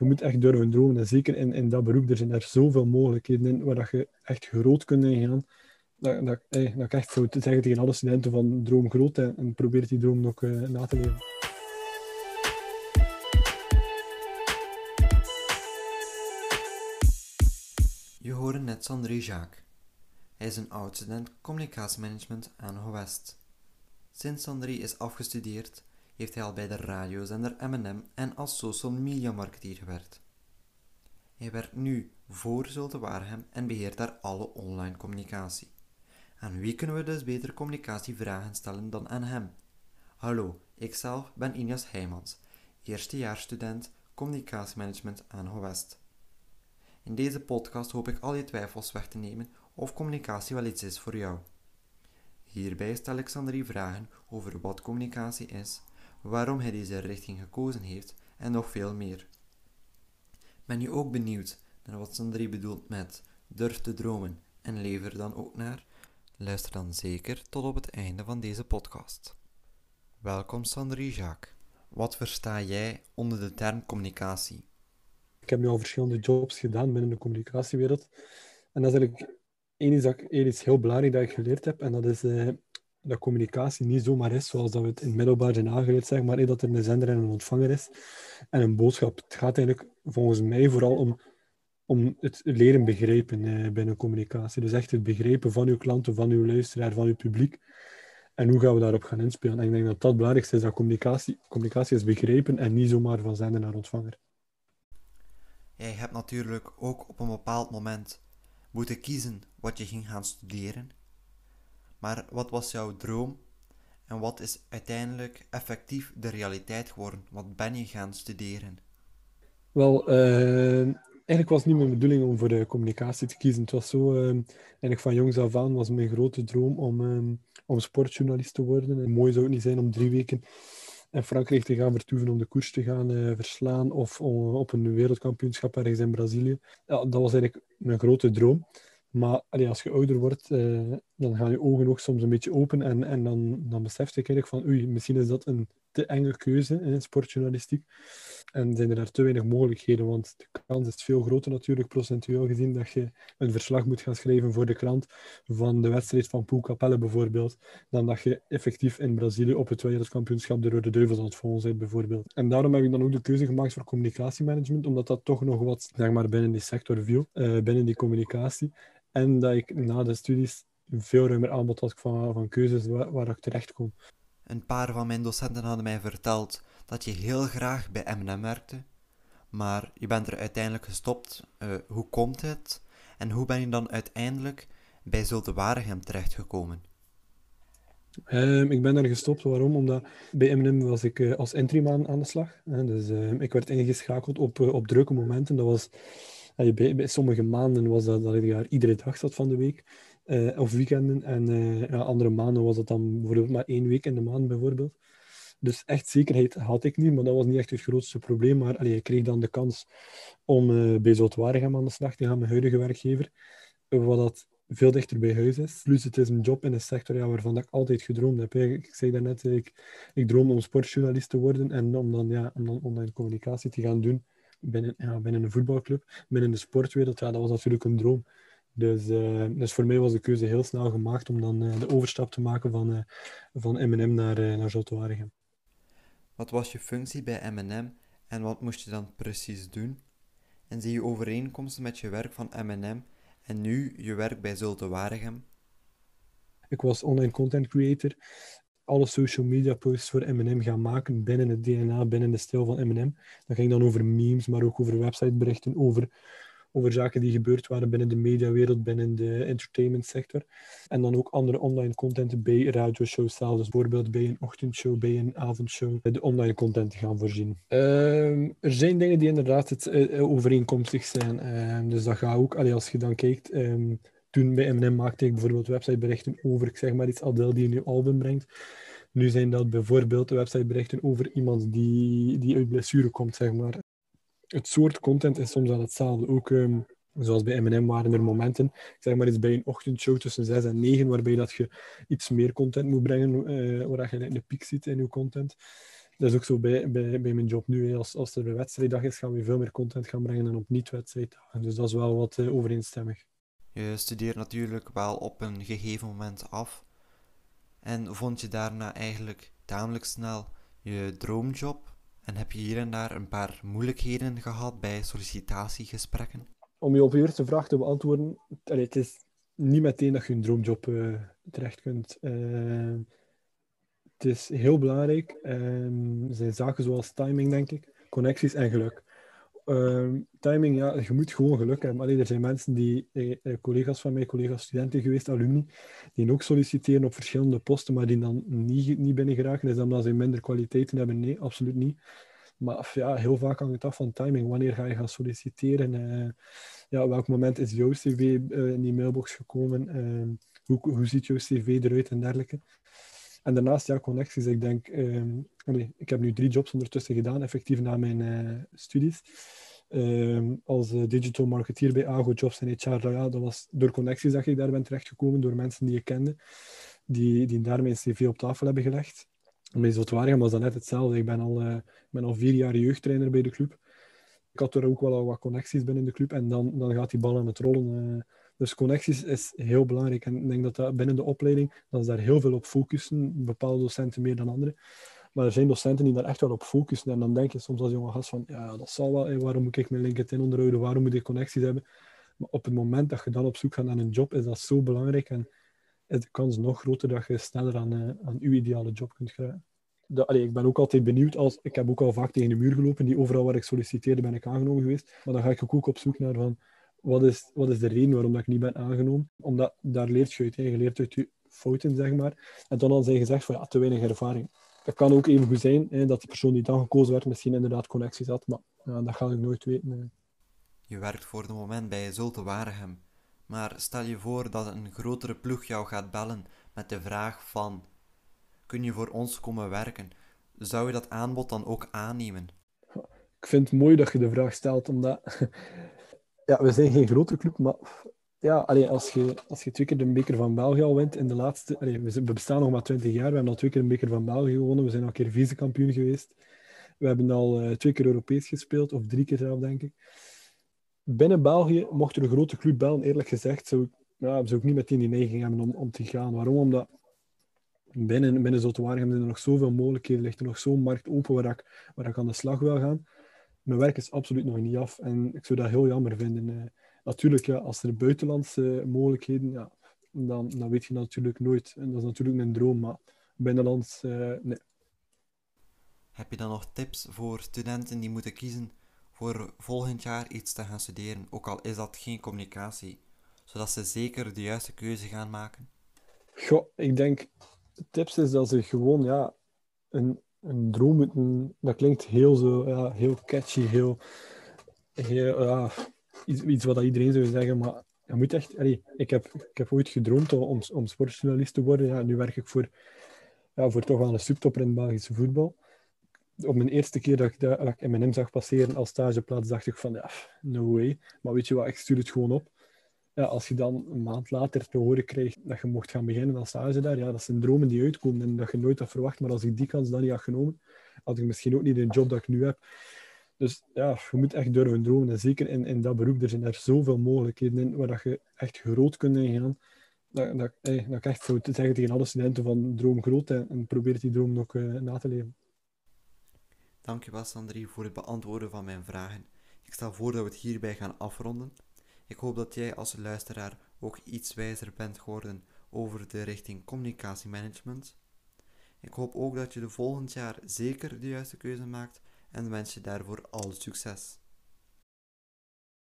Je moet echt durven dromen. En zeker in, dat beroep, er zijn er zoveel mogelijkheden in waar je echt groot kunt ingaan. Dat, dat, ik echt zou zeggen tegen alle studenten van droom groot en, en probeer die droom ook uh, na te leven. Je hoorde net Sandré Jacques. Hij is een oud-student communicatiemanagement aan HOWEST. Sinds Sandré is afgestudeerd, heeft hij al bij de radiozender M&M en als social media marketeer gewerkt. Hij werkt nu voor Zulte Waarhem en beheert daar alle online communicatie. Aan wie kunnen we dus beter communicatievragen stellen dan aan hem? Hallo, ikzelf ben Injas Heijmans, eerstejaarsstudent communicatiemanagement aan HOWEST. In deze podcast hoop ik al je twijfels weg te nemen of communicatie wel iets is voor jou. Hierbij stel ik Sandri vragen over wat communicatie is, waarom hij deze richting gekozen heeft en nog veel meer. Ben je ook benieuwd naar wat Sandri bedoelt met durf te dromen en lever dan ook naar? Luister dan zeker tot op het einde van deze podcast. Welkom Sandri Jacques. Wat versta jij onder de term communicatie? Ik heb nu al verschillende jobs gedaan binnen de communicatiewereld. En dat is eigenlijk één iets, dat, heel belangrijk dat ik geleerd heb. En dat is eh, dat communicatie niet zomaar is zoals dat we het in middelbaar zijn aangeleerd, zeg maar. dat er een zender en een ontvanger is. En een boodschap. Het gaat eigenlijk volgens mij vooral om, om het leren begrijpen eh, binnen communicatie. Dus echt het begrijpen van uw klanten, van uw luisteraar, van uw publiek. En hoe gaan we daarop gaan inspelen? En ik denk dat dat het belangrijkste is, dat communicatie, communicatie is begrijpen en niet zomaar van zender naar ontvanger. Jij hebt natuurlijk ook op een bepaald moment moeten kiezen wat je ging gaan studeren. Maar wat was jouw droom en wat is uiteindelijk effectief de realiteit geworden? Wat ben je gaan studeren? Wel, uh, eigenlijk was het niet mijn bedoeling om voor de communicatie te kiezen. Het was zo, uh, eigenlijk van jongs af aan was mijn grote droom om, uh, om sportjournalist te worden. En mooi zou het niet zijn om drie weken in Frankrijk te gaan vertoeven om de koers te gaan uh, verslaan of op een wereldkampioenschap ergens in Brazilië. Ja, dat was eigenlijk mijn grote droom. Maar als je ouder wordt, uh, dan gaan je ogen ook soms een beetje open en, en dan, dan besef je eigenlijk van oei, misschien is dat een te enge keuze in sportjournalistiek. En zijn er daar te weinig mogelijkheden, want de kans is veel groter natuurlijk, procentueel gezien, dat je een verslag moet gaan schrijven voor de krant van de wedstrijd van Poel Capelle bijvoorbeeld, dan dat je effectief in Brazilië op het wereldkampioenschap de Rode Duivels aan het volgen bent bijvoorbeeld. En daarom heb ik dan ook de keuze gemaakt voor communicatiemanagement, omdat dat toch nog wat maar, binnen die sector viel, uh, binnen die communicatie. En dat ik na de studies veel ruimer aanbod had van, van keuzes waar, waar ik terecht kon. Een paar van mijn docenten hadden mij verteld dat je heel graag bij M&M werkte, maar je bent er uiteindelijk gestopt. Uh, hoe komt het? En hoe ben je dan uiteindelijk bij Zulte Waregem terechtgekomen? Um, ik ben daar gestopt. Waarom? Omdat bij M&M was ik uh, als entryman aan de slag. Hè. Dus uh, ik werd ingeschakeld op, op drukke momenten. Dat was, bij, bij, sommige maanden was dat, dat ik daar iedere dag zat van de week. Uh, of weekenden. En uh, ja, andere maanden was het dan bijvoorbeeld maar één week in de maand bijvoorbeeld. Dus echt zekerheid had ik niet, maar dat was niet echt het grootste probleem. Maar allee, ik kreeg dan de kans om uh, bij Zoutwaregem aan de slag te gaan, mijn huidige werkgever. Wat dat veel dichter bij huis is. Plus het is een job in een sector ja, waarvan ik altijd gedroomd heb. Ik zei daarnet, ik, ik droom om sportjournalist te worden en om dan, ja, om dan online communicatie te gaan doen binnen, ja, binnen een voetbalclub, binnen de sportwereld. Ja, dat was natuurlijk een droom. Dus, uh, dus voor mij was de keuze heel snel gemaakt om dan uh, de overstap te maken van, uh, van M&M naar, naar Zotwaregem. Wat was je functie bij M&M en wat moest je dan precies doen? En zie je overeenkomsten met je werk van M&M en nu je werk bij Zulte Waregem? Ik was online content creator. Alle social media posts voor M&M gaan maken binnen het DNA, binnen de stijl van M&M. Dat ging dan over memes, maar ook over websiteberichten, over over zaken die gebeurd waren binnen de mediawereld, binnen de entertainment sector. En dan ook andere online content bij radioshows zelf. Dus bijvoorbeeld bij een ochtendshow, bij een avondshow, de online content te gaan voorzien. Uh, er zijn dingen die inderdaad het, uh, overeenkomstig zijn. Uh, dus dat gaat ook, allee, als je dan kijkt... Um, toen bij M&M maakte ik bijvoorbeeld websiteberichten over, ik zeg maar iets, Adele die een nieuw album brengt. Nu zijn dat bijvoorbeeld de websiteberichten over iemand die, die uit blessure komt, zeg maar het soort content is soms wel hetzelfde. Ook um, zoals bij M&M waren er momenten, zeg maar eens bij een ochtendshow tussen 6 en 9, waarbij dat je iets meer content moet brengen, uh, waar je een piek ziet in je content. dat is ook zo bij, bij, mijn job nu. Als, als er een wedstrijddag is, gaan we veel meer content gaan brengen dan op niet-wedstrijddagen. Dus dat is wel wat uh, overeenstemmig. Je studeert natuurlijk wel op een gegeven moment af. En vond je daarna eigenlijk tamelijk snel je droomjob? En heb je hier en daar een paar moeilijkheden gehad bij sollicitatiegesprekken? Om je op je eerste vraag te beantwoorden, het is niet meteen dat je een droomjob uh, terecht kunt. Uh, het is heel belangrijk. Er zijn zaken zoals timing, denk ik, connecties en geluk. Um, timing, ja, je moet gewoon geluk hebben. Allee, er zijn mensen die, eh, eh, collega's van mij, collega's studenten geweest, alumni, die ook solliciteren op verschillende posten, maar die dan niet, niet binnen geraken. Is dat omdat ze minder kwaliteiten hebben? Nee, absoluut niet. Maar ja, heel vaak hangt het af van timing. Wanneer ga je gaan solliciteren? Uh, ja, welk moment is jouw cv in die mailbox gekomen? Uh, hoe, hoe ziet jouw cv eruit en dergelijke? En daarnaast, ja, connecties. Ik denk, um, ik heb nu drie jobs ondertussen gedaan, effectief na mijn uh, studies. Um, als uh, digital marketeer bij Ago Jobs en HR, ja, dat was door connecties dat ik daar ben terechtgekomen, door mensen die ik kende, die, die daar mijn cv op tafel hebben gelegd. Bij Zotwaardigem was dat net hetzelfde. Ik ben al, uh, ben al vier jaar jeugdtrainer bij de club. Ik had er ook wel wat connecties binnen de club en dan, dan gaat die bal aan het rollen. Dus connecties is heel belangrijk. En ik denk dat, dat binnen de opleiding, dat ze daar heel veel op focussen. Bepaalde docenten meer dan andere. Maar er zijn docenten die daar echt wel op focussen. En dan denk je soms als jonge gast van, ja, dat zal wel. waarom moet ik mijn LinkedIn onderhouden? Waarom moet ik connecties hebben? Maar op het moment dat je dan op zoek gaat naar een job, is dat zo belangrijk. En is de kans nog groter dat je sneller aan, uh, aan uw ideale job kunt geraken. allee, ik ben ook altijd benieuwd. Als, ik heb ook al vaak tegen de muur gelopen. Die overal waar ik solliciteerde, ben ik aangenomen geweest. Maar dan ga ik ook op zoek naar van wat is, wat is de reden waarom dat ik niet ben aangenomen? Omdat daar leert je uit. Hè. Je leert uit je fouten, zeg maar. En dan dan zijn gezegd van ja, te weinig ervaring. Het kan ook even goed zijn hè, dat die persoon die dan gekozen werd misschien inderdaad connecties had, maar ja, dat ga ik nooit weten. Je werkt voor de moment bij Zulte Waregem. Maar stel je voor dat een grotere ploeg jou gaat bellen met de vraag van kun je voor ons komen werken? Zou je dat aanbod dan ook aannemen? Ik vind het mooi dat je de vraag stelt, omdat ja, we zijn geen grote club, maar ja, als, je, als je twee keer de beker van België al wint in de laatste... Allee, we, bestaan nog maar 20 jaar, we hebben al twee keer de beker van België gewonnen, we zijn al een keer vice-kampioen geweest. We hebben al uh, twee keer Europees gespeeld, of drie keer zelf, denk ik. Binnen België mocht er een grote club bellen, eerlijk gezegd, zou ik, ja, zou niet meteen die neiging hebben om, om te gaan. Waarom? Omdat binnen, binnen Zotewaardigem zijn er nog zoveel mogelijkheden, ligt er nog zo'n markt open waar ik, waar ik aan de slag wil gaan mijn werk is absoluut nog niet af en ik zou dat heel jammer vinden. Uh, natuurlijk, ja, als er buitenlandse mogelijkheden, ja, dan, dan weet je natuurlijk nooit. En dat is natuurlijk een droom, maar binnenlands, uh, nee. Heb je dan nog tips voor studenten die moeten kiezen voor volgend jaar iets te gaan studeren, ook al is dat geen communicatie, zodat ze zeker de juiste keuze gaan maken? Goh, ik denk, tips is dat ze gewoon ja, een, een droom, dat klinkt heel zo, ja, heel catchy, heel, heel ja, iets, wat iedereen zou zeggen, maar je moet echt, ik, heb, ik heb ooit gedroomd om, om sportjournalist te worden. Ja, nu werk ik voor, ja, voor toch wel een subtopper in het Belgische voetbal. Op mijn eerste keer dat ik, dat, dat ik M&M zag passeren als stageplaats, dacht ik van, ja, no way. Maar weet je wat, ik stuur het gewoon op ja, als je dan een maand later te horen krijgt dat je mocht gaan beginnen als stage daar, ja, dat zijn dromen die uitkomen en dat je nooit had verwacht. Maar als ik die kans dan niet had genomen, had ik misschien ook niet de job dat ik nu heb. Dus ja, je moet echt durven dromen. En zeker in, in dat beroep, er zijn er zoveel mogelijkheden in waar dat je echt groot kunt ingaan. Dat, dat, dat ik echt zou zeggen tegen alle studenten van droom groot en, en probeer die droom ook uh, na te leven. Dankjewel Sandri voor het beantwoorden van mijn vragen. Ik stel voor dat we het hierbij gaan afronden. Ik hoop dat jij als luisteraar ook iets wijzer bent geworden over de richting communicatiemanagement. Ik hoop ook dat je de volgend jaar zeker de juiste keuze maakt en wens je daarvoor al succes.